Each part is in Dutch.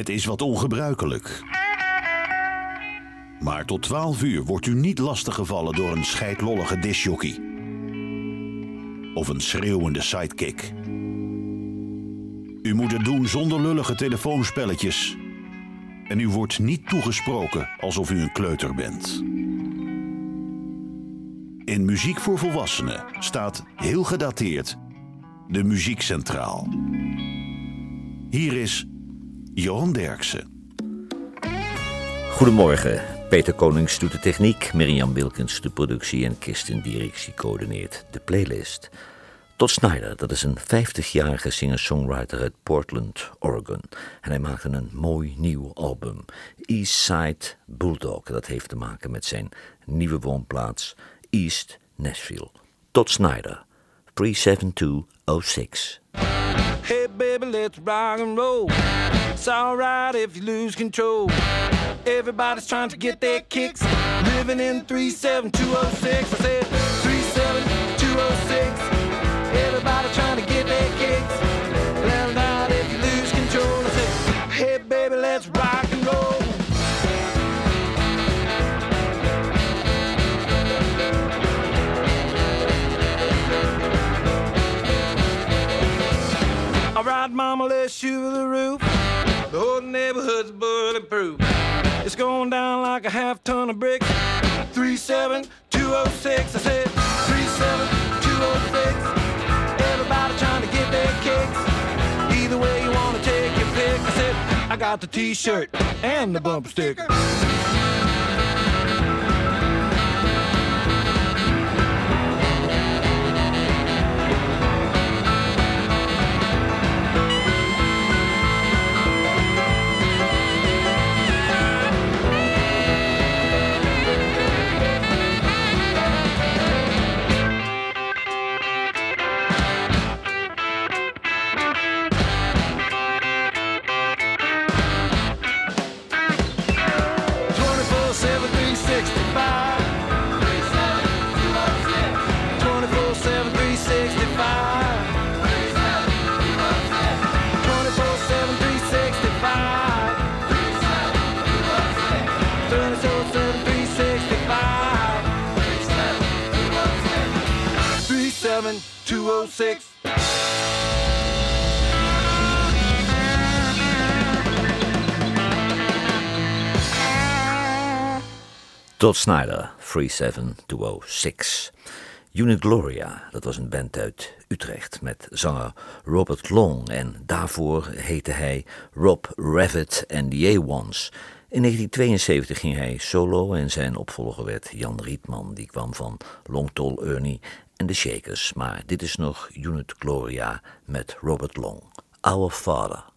Het is wat ongebruikelijk. Maar tot 12 uur wordt u niet lastiggevallen door een scheidlollige disjockey. Of een schreeuwende sidekick. U moet het doen zonder lullige telefoonspelletjes. En u wordt niet toegesproken alsof u een kleuter bent. In Muziek voor Volwassenen staat heel gedateerd de muziek centraal. Hier is Johan Derksen. Goedemorgen. Peter Konings doet de techniek, Mirjam Wilkens de productie en Kirsten Directie coördineert de playlist. Todd Snyder, dat is een 50-jarige singer-songwriter uit Portland, Oregon. En hij maakte een mooi nieuw album, Eastside Bulldog. Dat heeft te maken met zijn nieuwe woonplaats, East Nashville. Todd Snyder, 37206. Baby, let's rock and roll. It's alright if you lose control. Everybody's trying to get their kicks. Living in 37206. I said 37206. Everybody trying to get their kicks. Let out if you lose control. I said, hey baby, let's rock All right, mama, let's shoot the roof. The whole neighborhood's bulletproof. It's going down like a half ton of bricks. 37206. I said 37206. Everybody trying to get their kicks. Either way you want to take your pick. I said, I got the t-shirt and the bumper sticker. 206. Todd Snyder, 37206. Unit Gloria, dat was een band uit Utrecht met zanger Robert Long en daarvoor heette hij Rob Rabbit and the A-Ones. In 1972 ging hij solo en zijn opvolger werd Jan Rietman, die kwam van Long Tall Ernie en de Shakers. Maar dit is nog Unit Gloria met Robert Long. Our Father.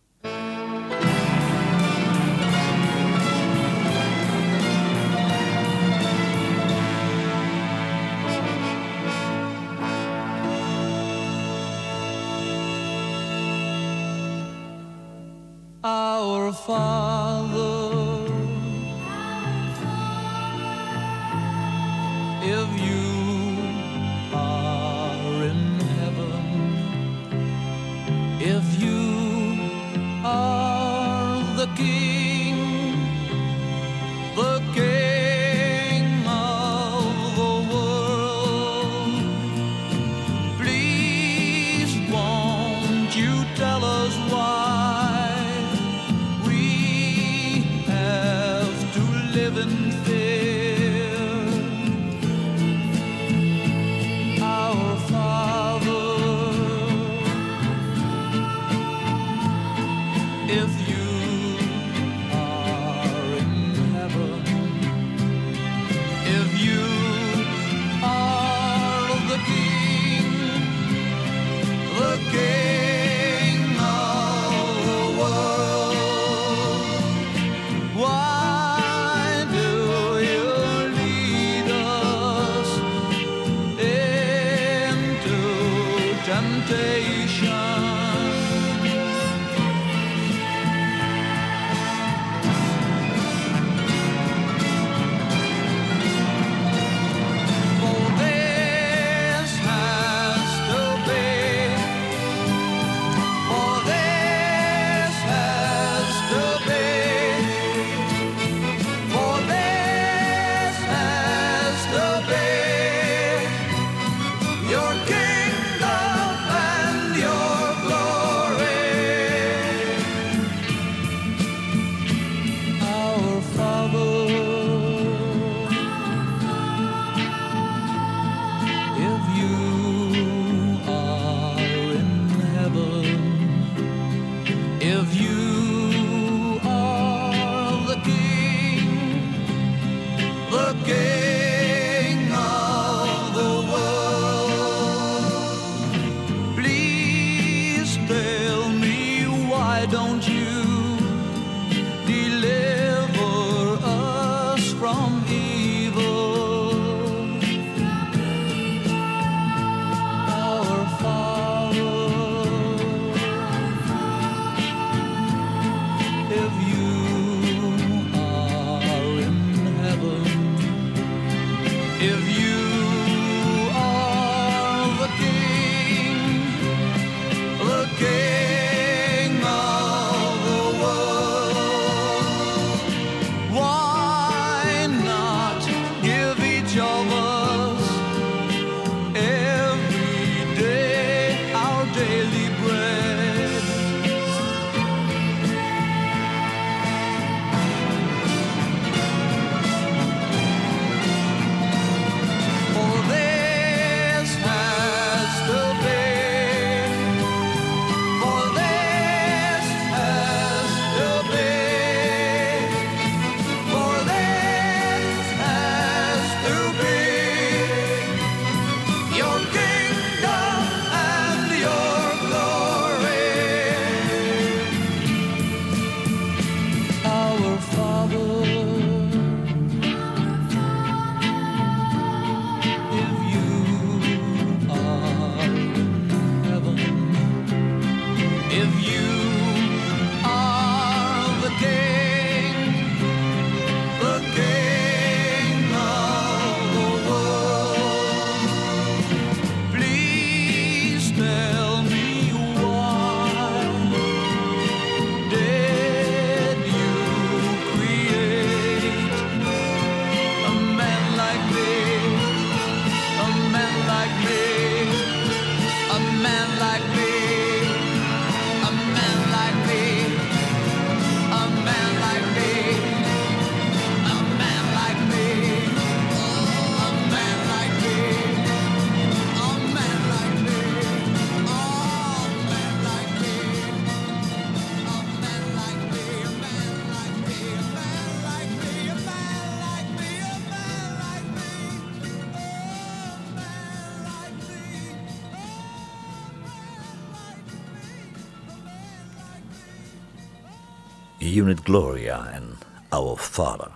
Gloria en Our Father.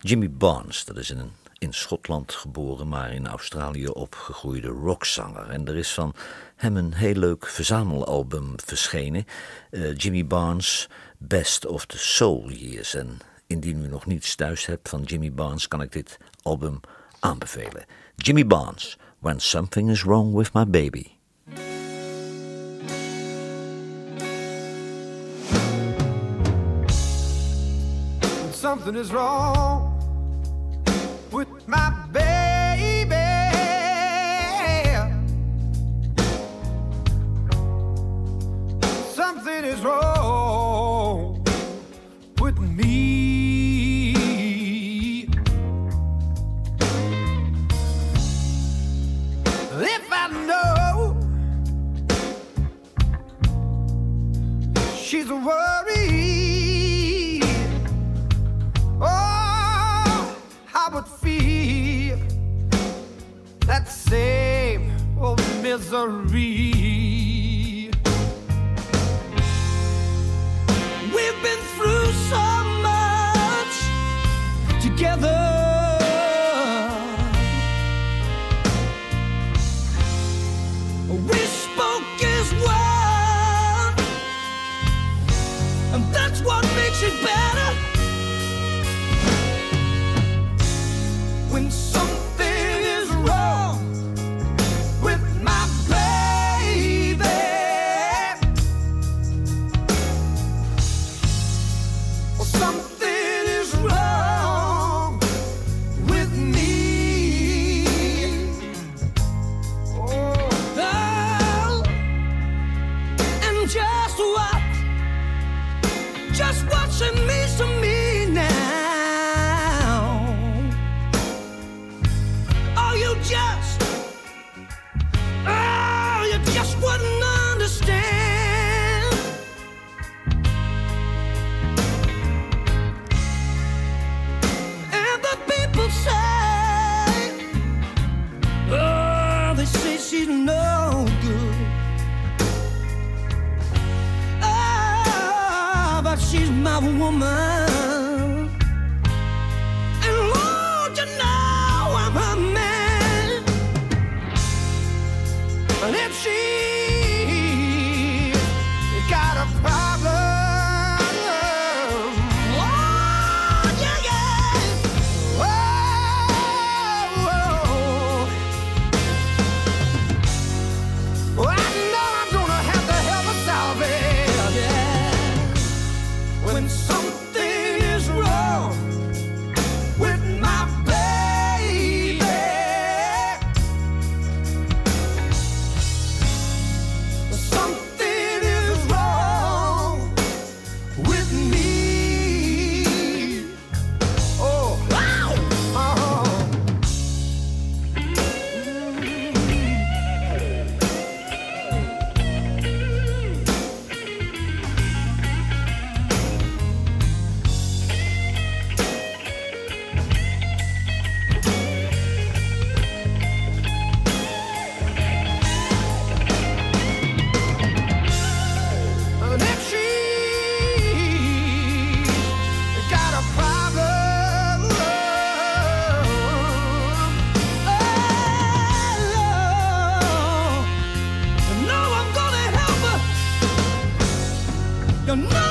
Jimmy Barnes, dat is een in Schotland geboren, maar in Australië opgegroeide rockzanger. En er is van hem een heel leuk verzamelalbum verschenen. eh, Jimmy Barnes, Best of the Soul Years. En indien u nog niets thuis hebt van Jimmy Barnes, kan ik dit album aanbevelen. Jimmy Barnes, When Something is Wrong with My Baby. Something is wrong with my baby. Something is wrong with me. If I know she's worried. Misery. We've been through so much together. my woman. And Lord, you know I'm a man. But if she You're not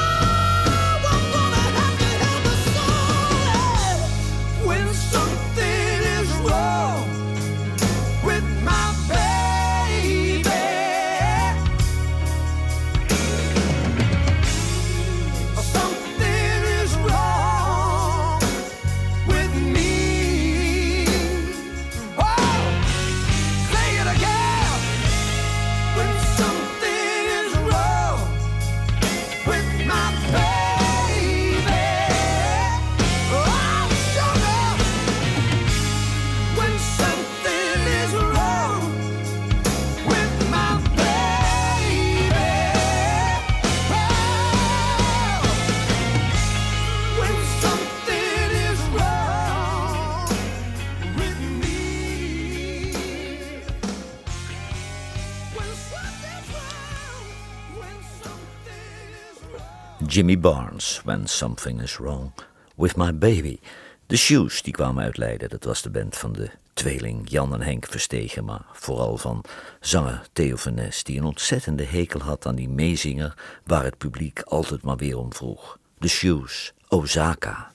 Jimmy Barnes, When Something Is Wrong With My Baby. De Shoes, die kwamen uit Leiden. Dat was de band van de tweeling Jan en Henk Verstegen, maar vooral van zanger Theo van die een ontzettende hekel had aan die meezinger waar het publiek altijd maar weer om vroeg. De Shoes, Osaka.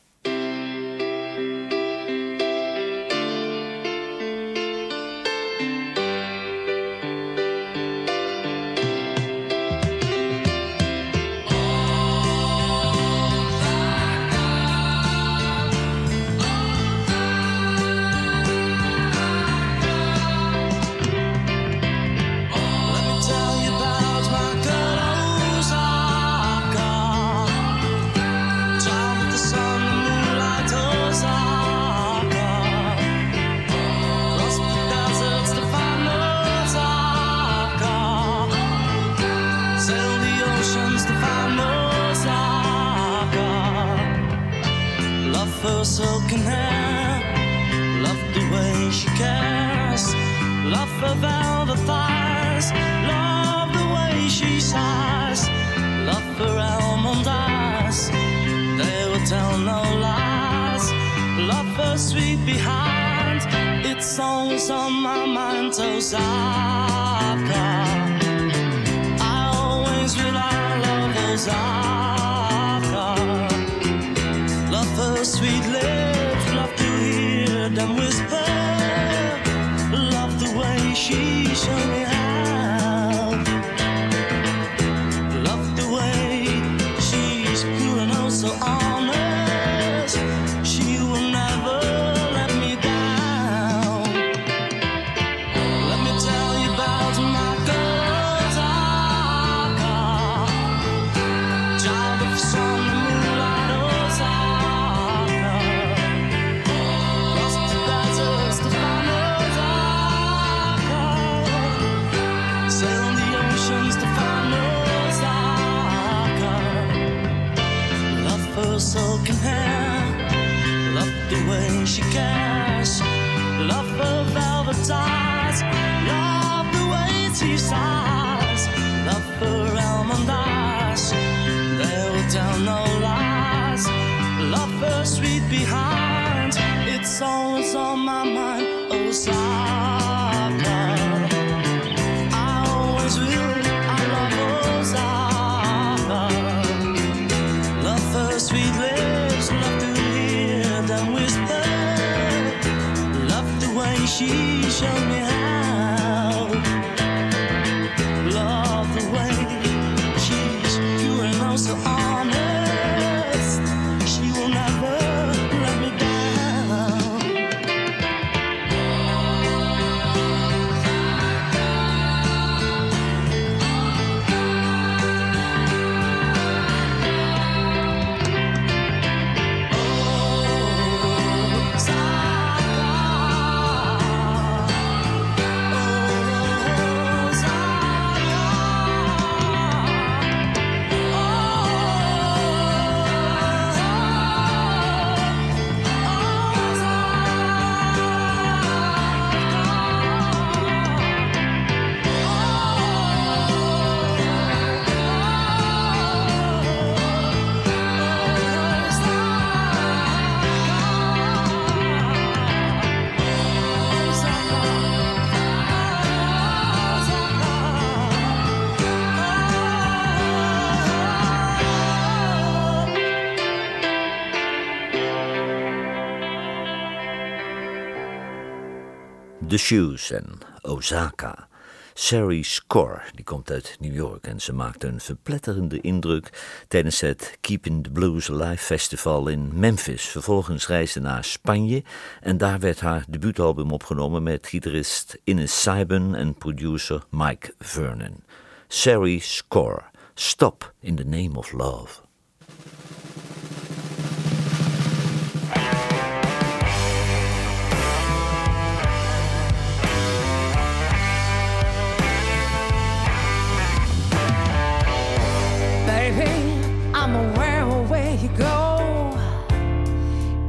The Shoes en Osaka. Sari Score, die komt uit New York en ze maakte een verpletterende indruk tijdens het Keeping the Blues Alive Festival in Memphis. Vervolgens reisde naar Spanje en daar werd haar debuutalbum opgenomen met gitarist Ines Saiben en producer Mike Vernon. Sari Score, Stop in the Name of Love.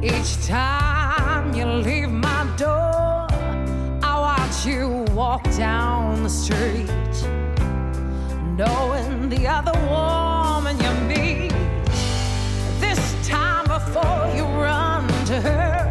Each time you leave my door, I watch you walk down the street, knowing the other woman you meet. This time before you run to her,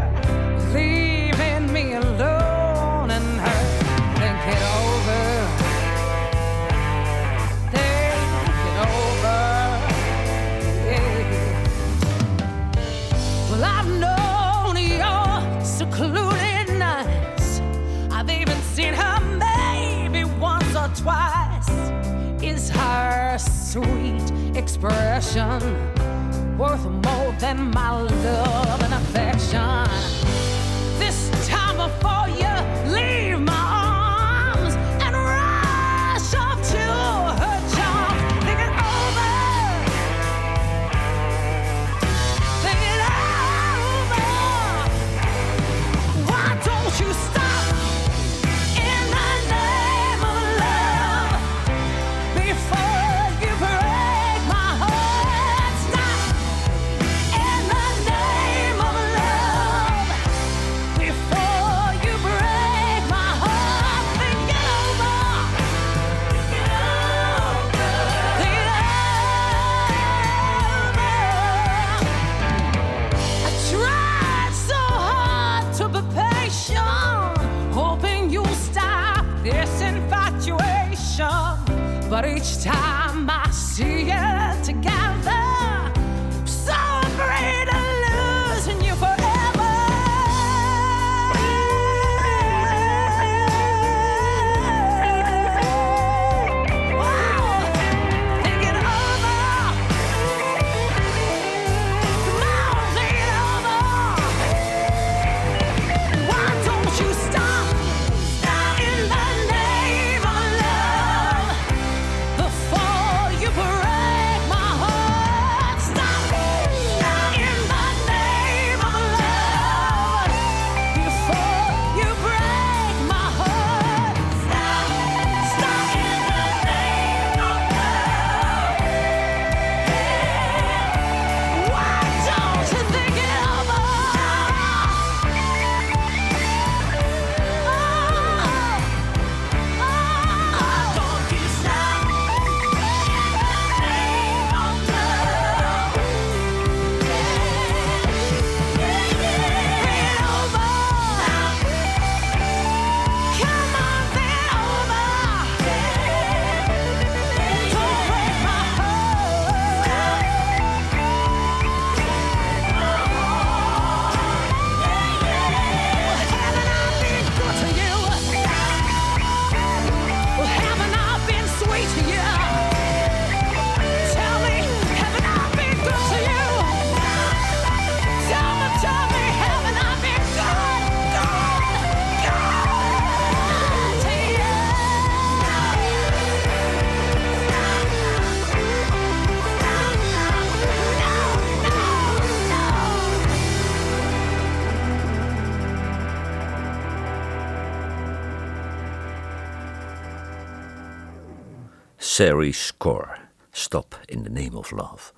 Sari Score, Stop in the Name of Love.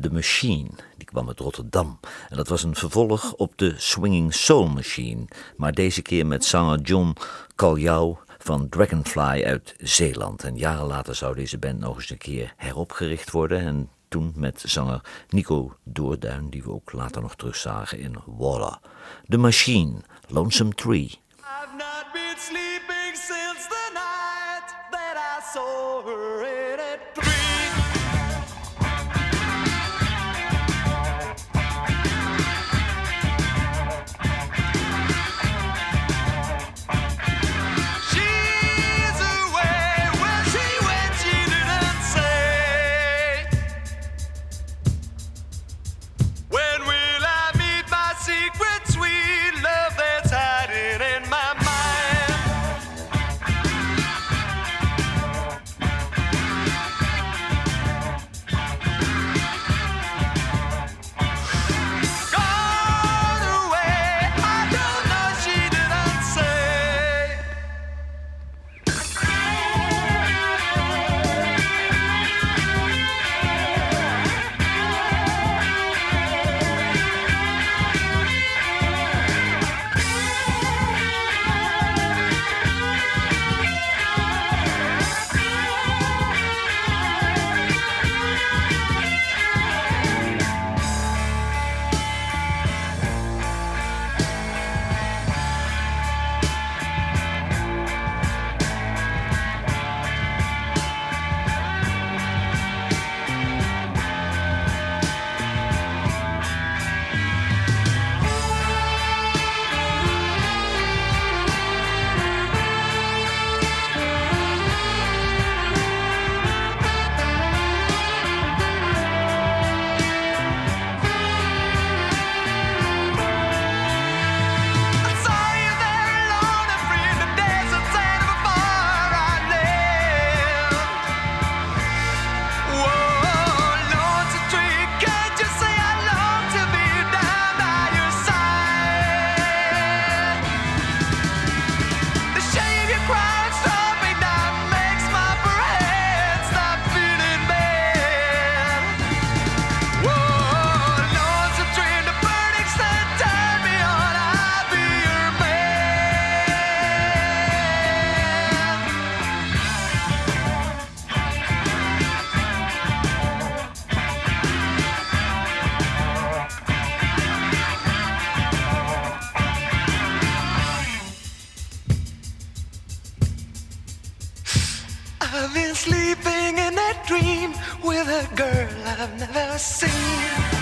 The Machine, die kwam uit Rotterdam. En dat was een vervolg op de Swinging Soul Machine. Maar deze keer met zanger John Kaljau van Dragonfly uit Zeeland. En jaren later zou deze band nog eens een keer heropgericht worden. En toen met zanger Nico Doorduin, die we ook later nog terugzagen in Waller. The Machine, Lonesome Tree. I've not been sleeping saw her in a dream. A girl I've never seen.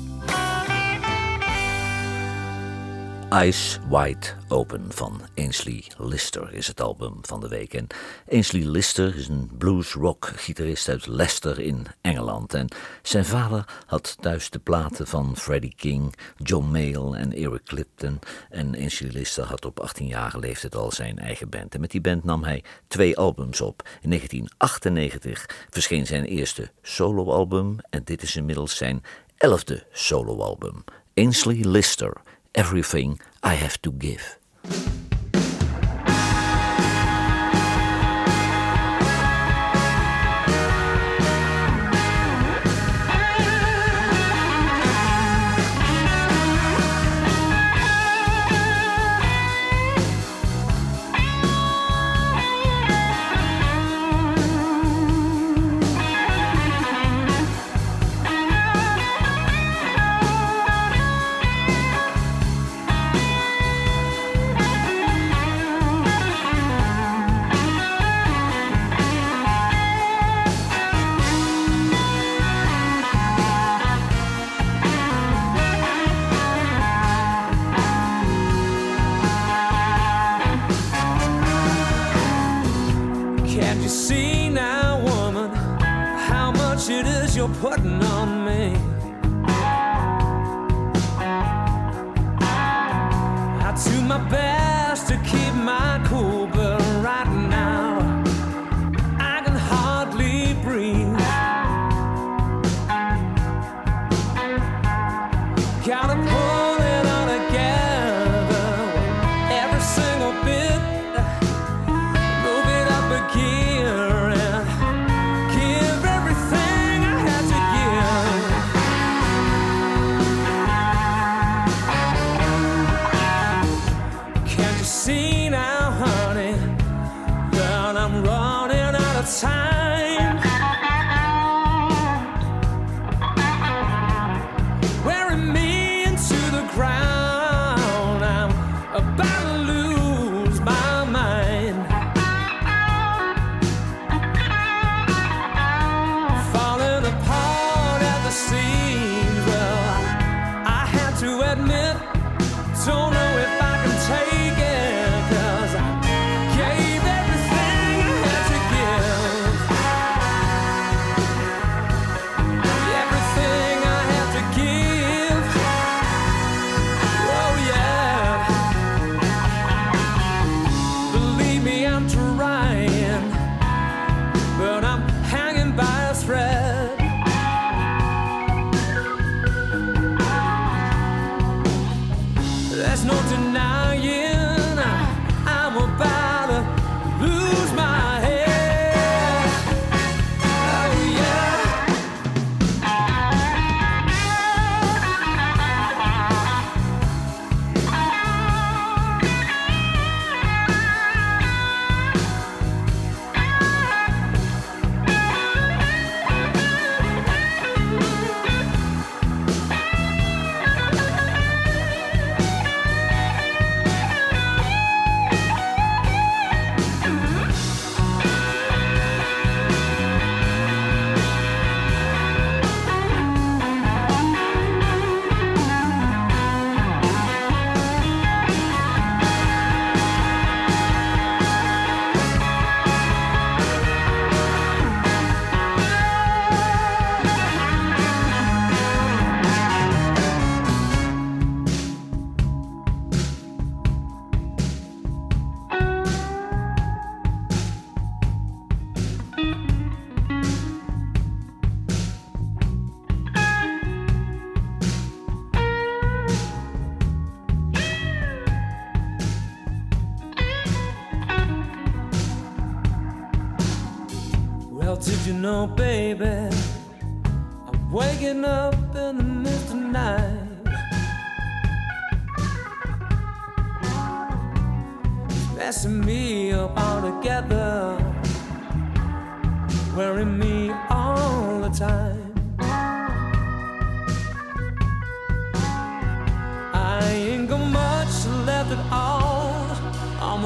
Eyes Wide Open van Ainsley Lister is het album van de week. En Ainsley Lister is een blues-rock gitarist uit Leicester in Engeland. En zijn vader had thuis de platen van Freddie King, John Mayall en Eric Clapton. En Ainsley Lister had op 18-jarige leeftijd al zijn eigen band. En met die band nam hij twee albums op. In 1998 verscheen zijn eerste soloalbum en dit is inmiddels zijn elfde soloalbum. Ainsley Lister, Everything I Have to Give.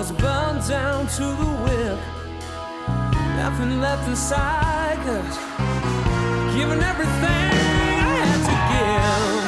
Almost burned down to the whip. Nothing left inside, cause giving everything I had to give.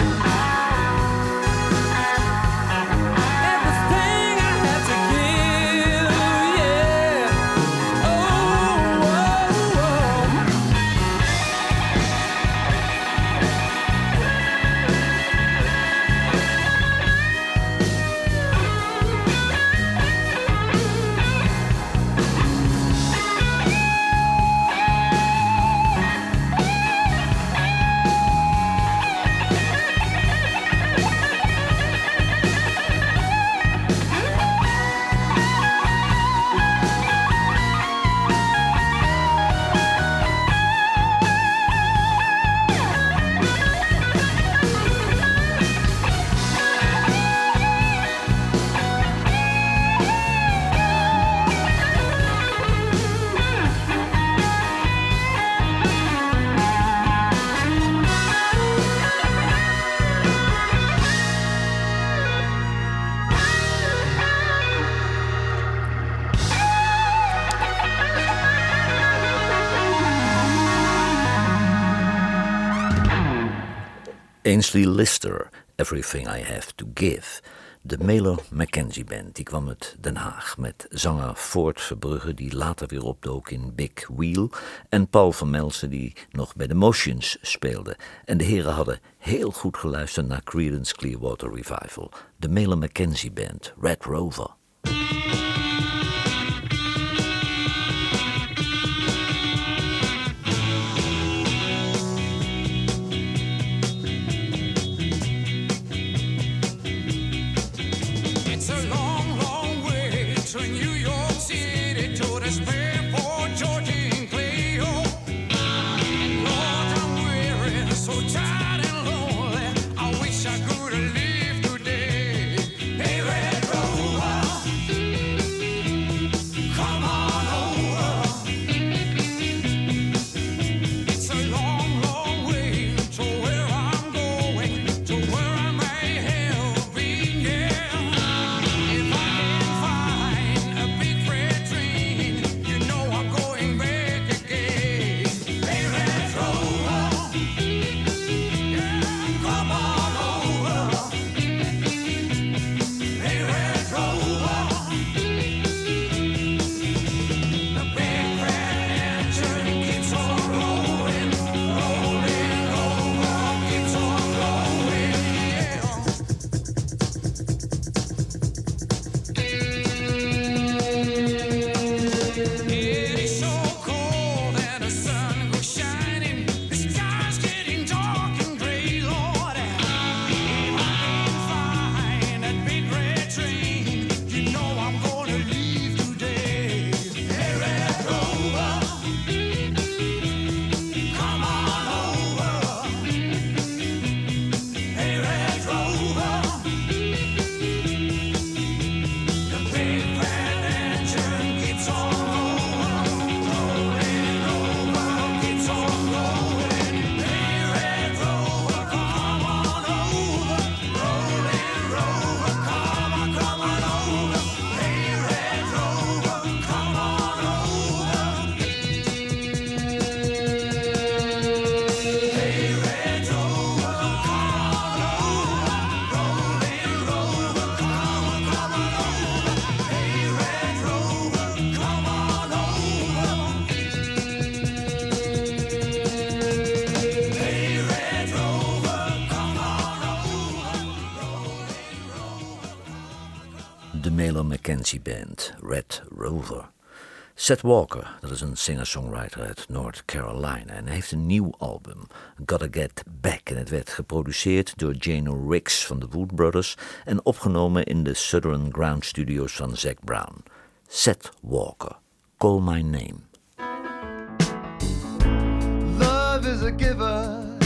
Ainsley Lister, Everything I Have to Give. De Mailer Mackenzie Band die kwam uit Den Haag met zanger Ford Verbrugge die later weer opdook in Big Wheel en Paul van Melsen die nog bij de Motions speelde. En de heren hadden heel goed geluisterd naar Creedence Clearwater Revival. De Mailer Mackenzie Band, Red Rover. Band, Red Rover. Seth Walker, dat is een singer-songwriter uit North Carolina en hij heeft een nieuw album, Gotta Get Back. En het werd geproduceerd door Jano Riggs van de Wood Brothers en opgenomen in de Southern Ground Studios van Zac Brown. Seth Walker, Call My Name. a giver.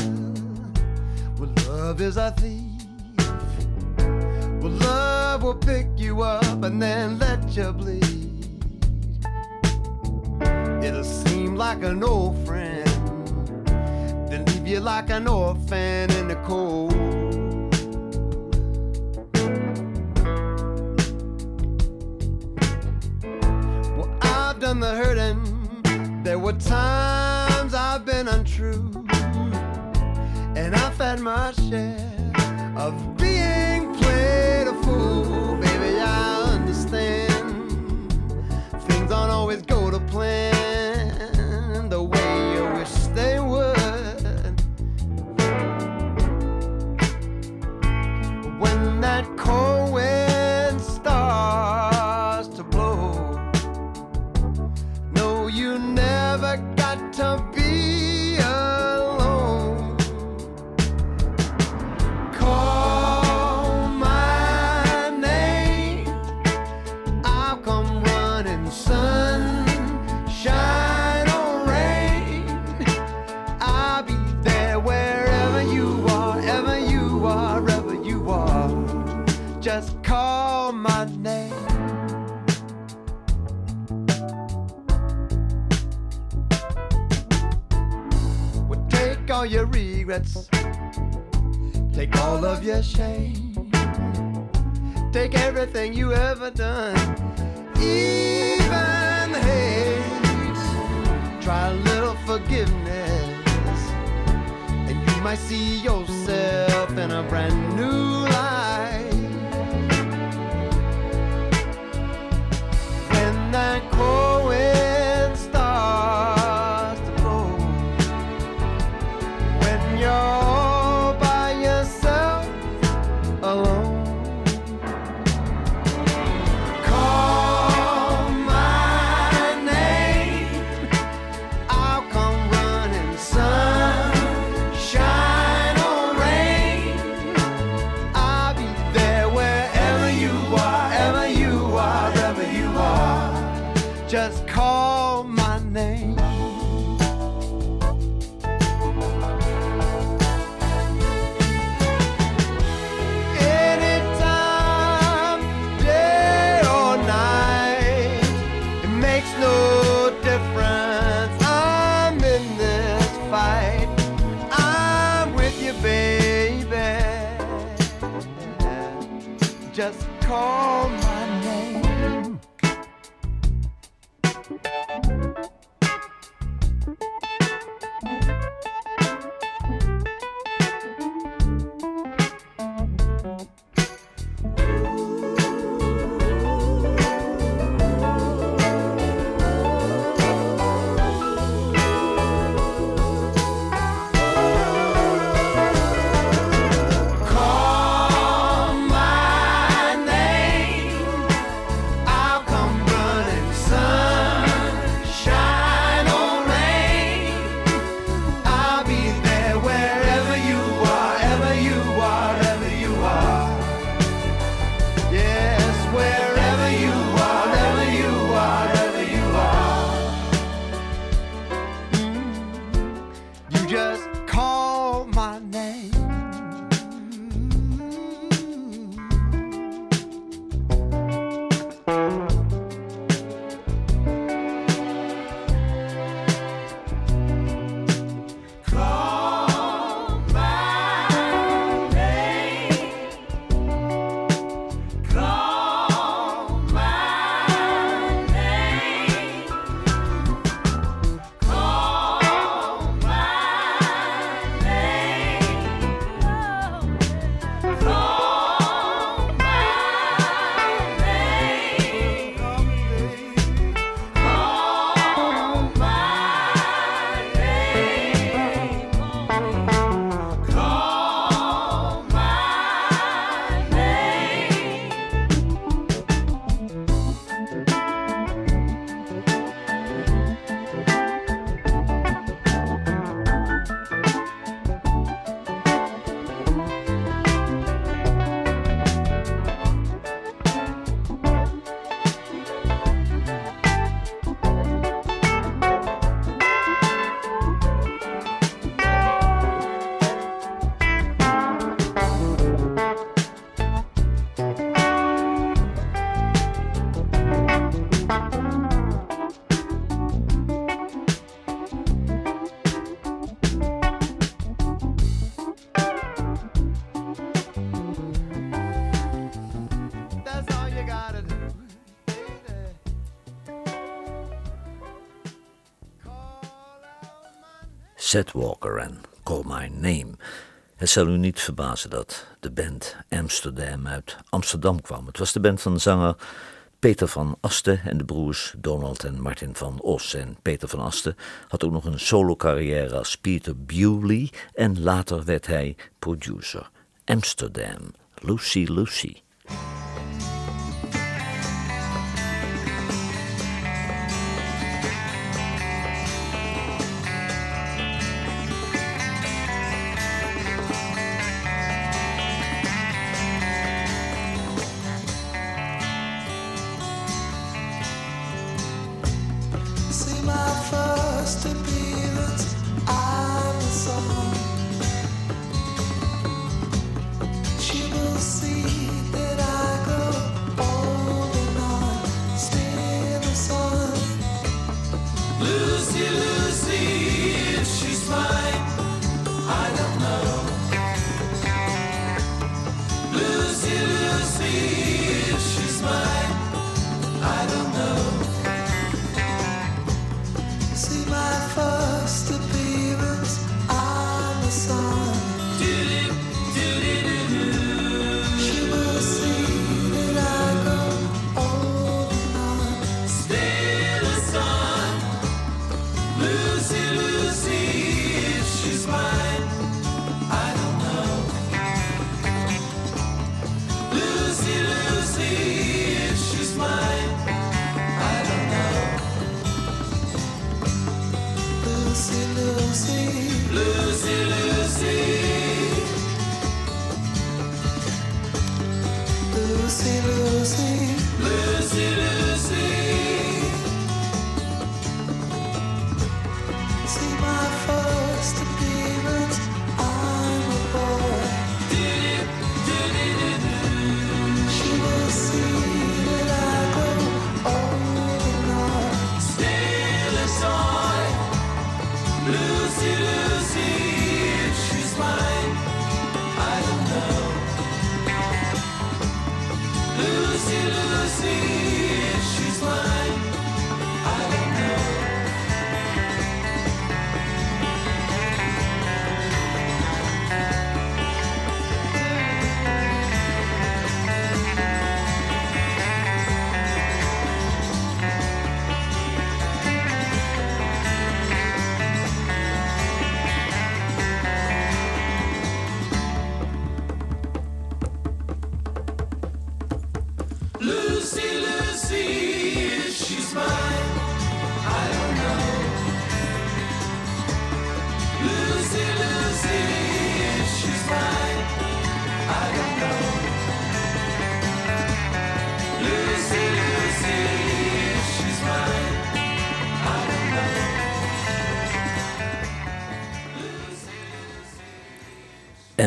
Love is a thief. Love will pick you up and then let you bleed. It'll seem like an old friend, then leave you like an orphan in the cold. Well, I've done the hurting. There were times I've been untrue, and I've had my share of being always go to plan all your regrets, take all of your shame, take everything you ever done, even hate. Try a little forgiveness, and you might see yourself in a brand new light. Seth Walker en Call My Name. Het zal u niet verbazen dat de band Amsterdam uit Amsterdam kwam. Het was de band van zanger Peter van Asten en de broers Donald en Martin van Os. En Peter van Asten had ook nog een solo-carrière als Peter Bewley en later werd hij producer. Amsterdam, Lucy Lucy.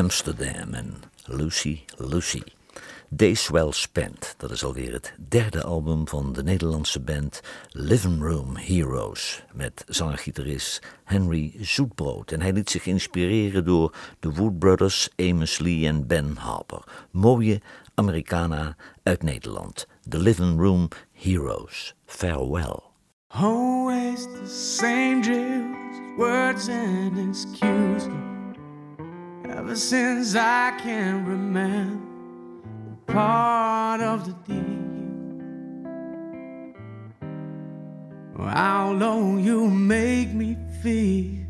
Amsterdam en Lucy Lucy. Days Well Spent, dat is alweer het derde album van de Nederlandse band Living Room Heroes met zanger-gitarist Henry Zoetbrood. En hij liet zich inspireren door de Wood Brothers, Amos Lee en Ben Harper. Mooie Americana uit Nederland. The Living Room Heroes. Farewell. Always the same drills, words and excuses. Ever since I can remember, part of the deal. How low you make me feel.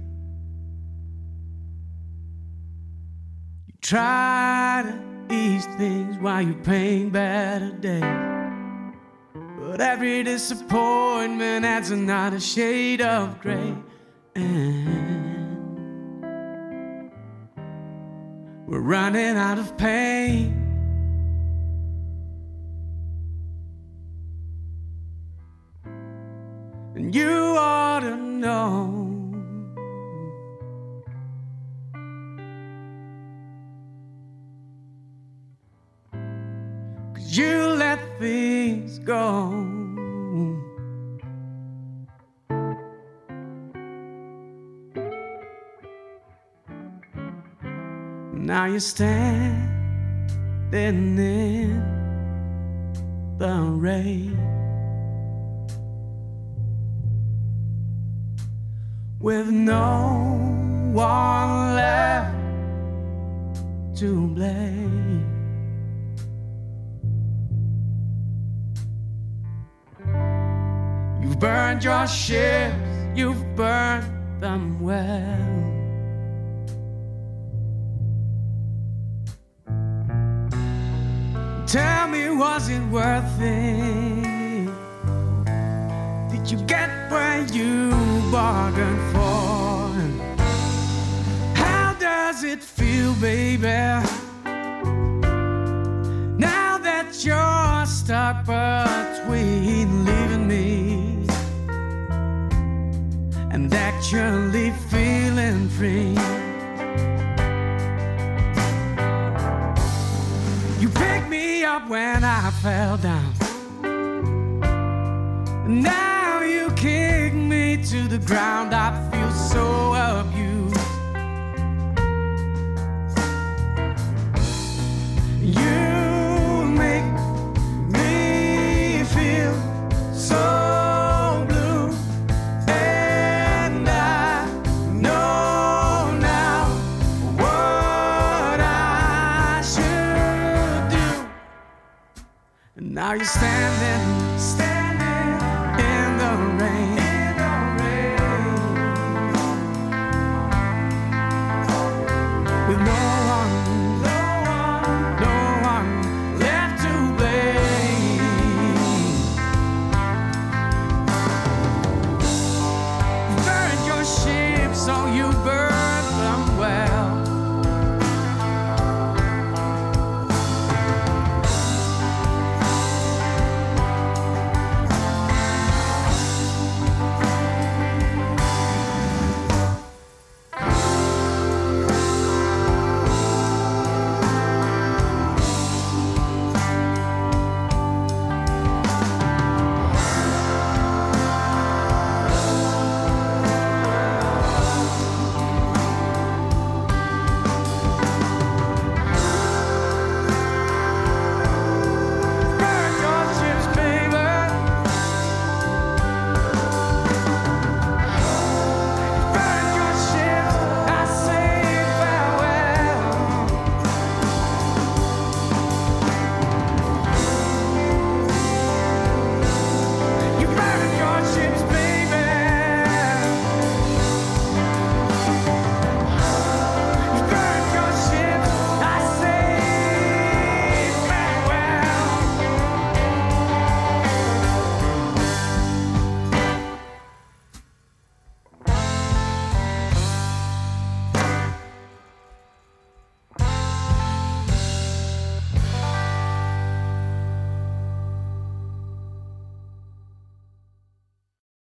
You try to ease things while you paint better days. But every disappointment adds another shade of gray. And we're running out of pain. And you ought to know. Cause you let things go. Now you're standing in the rain with no one left to blame. You've burned your ships, you've burned them well. Tell me, was it worth it? Did you get where you bargained for? How does it feel, baby? Now that you're stuck between leaving me and actually feeling free. Up when I fell down. Now you kick me to the ground. I feel so now you're standing,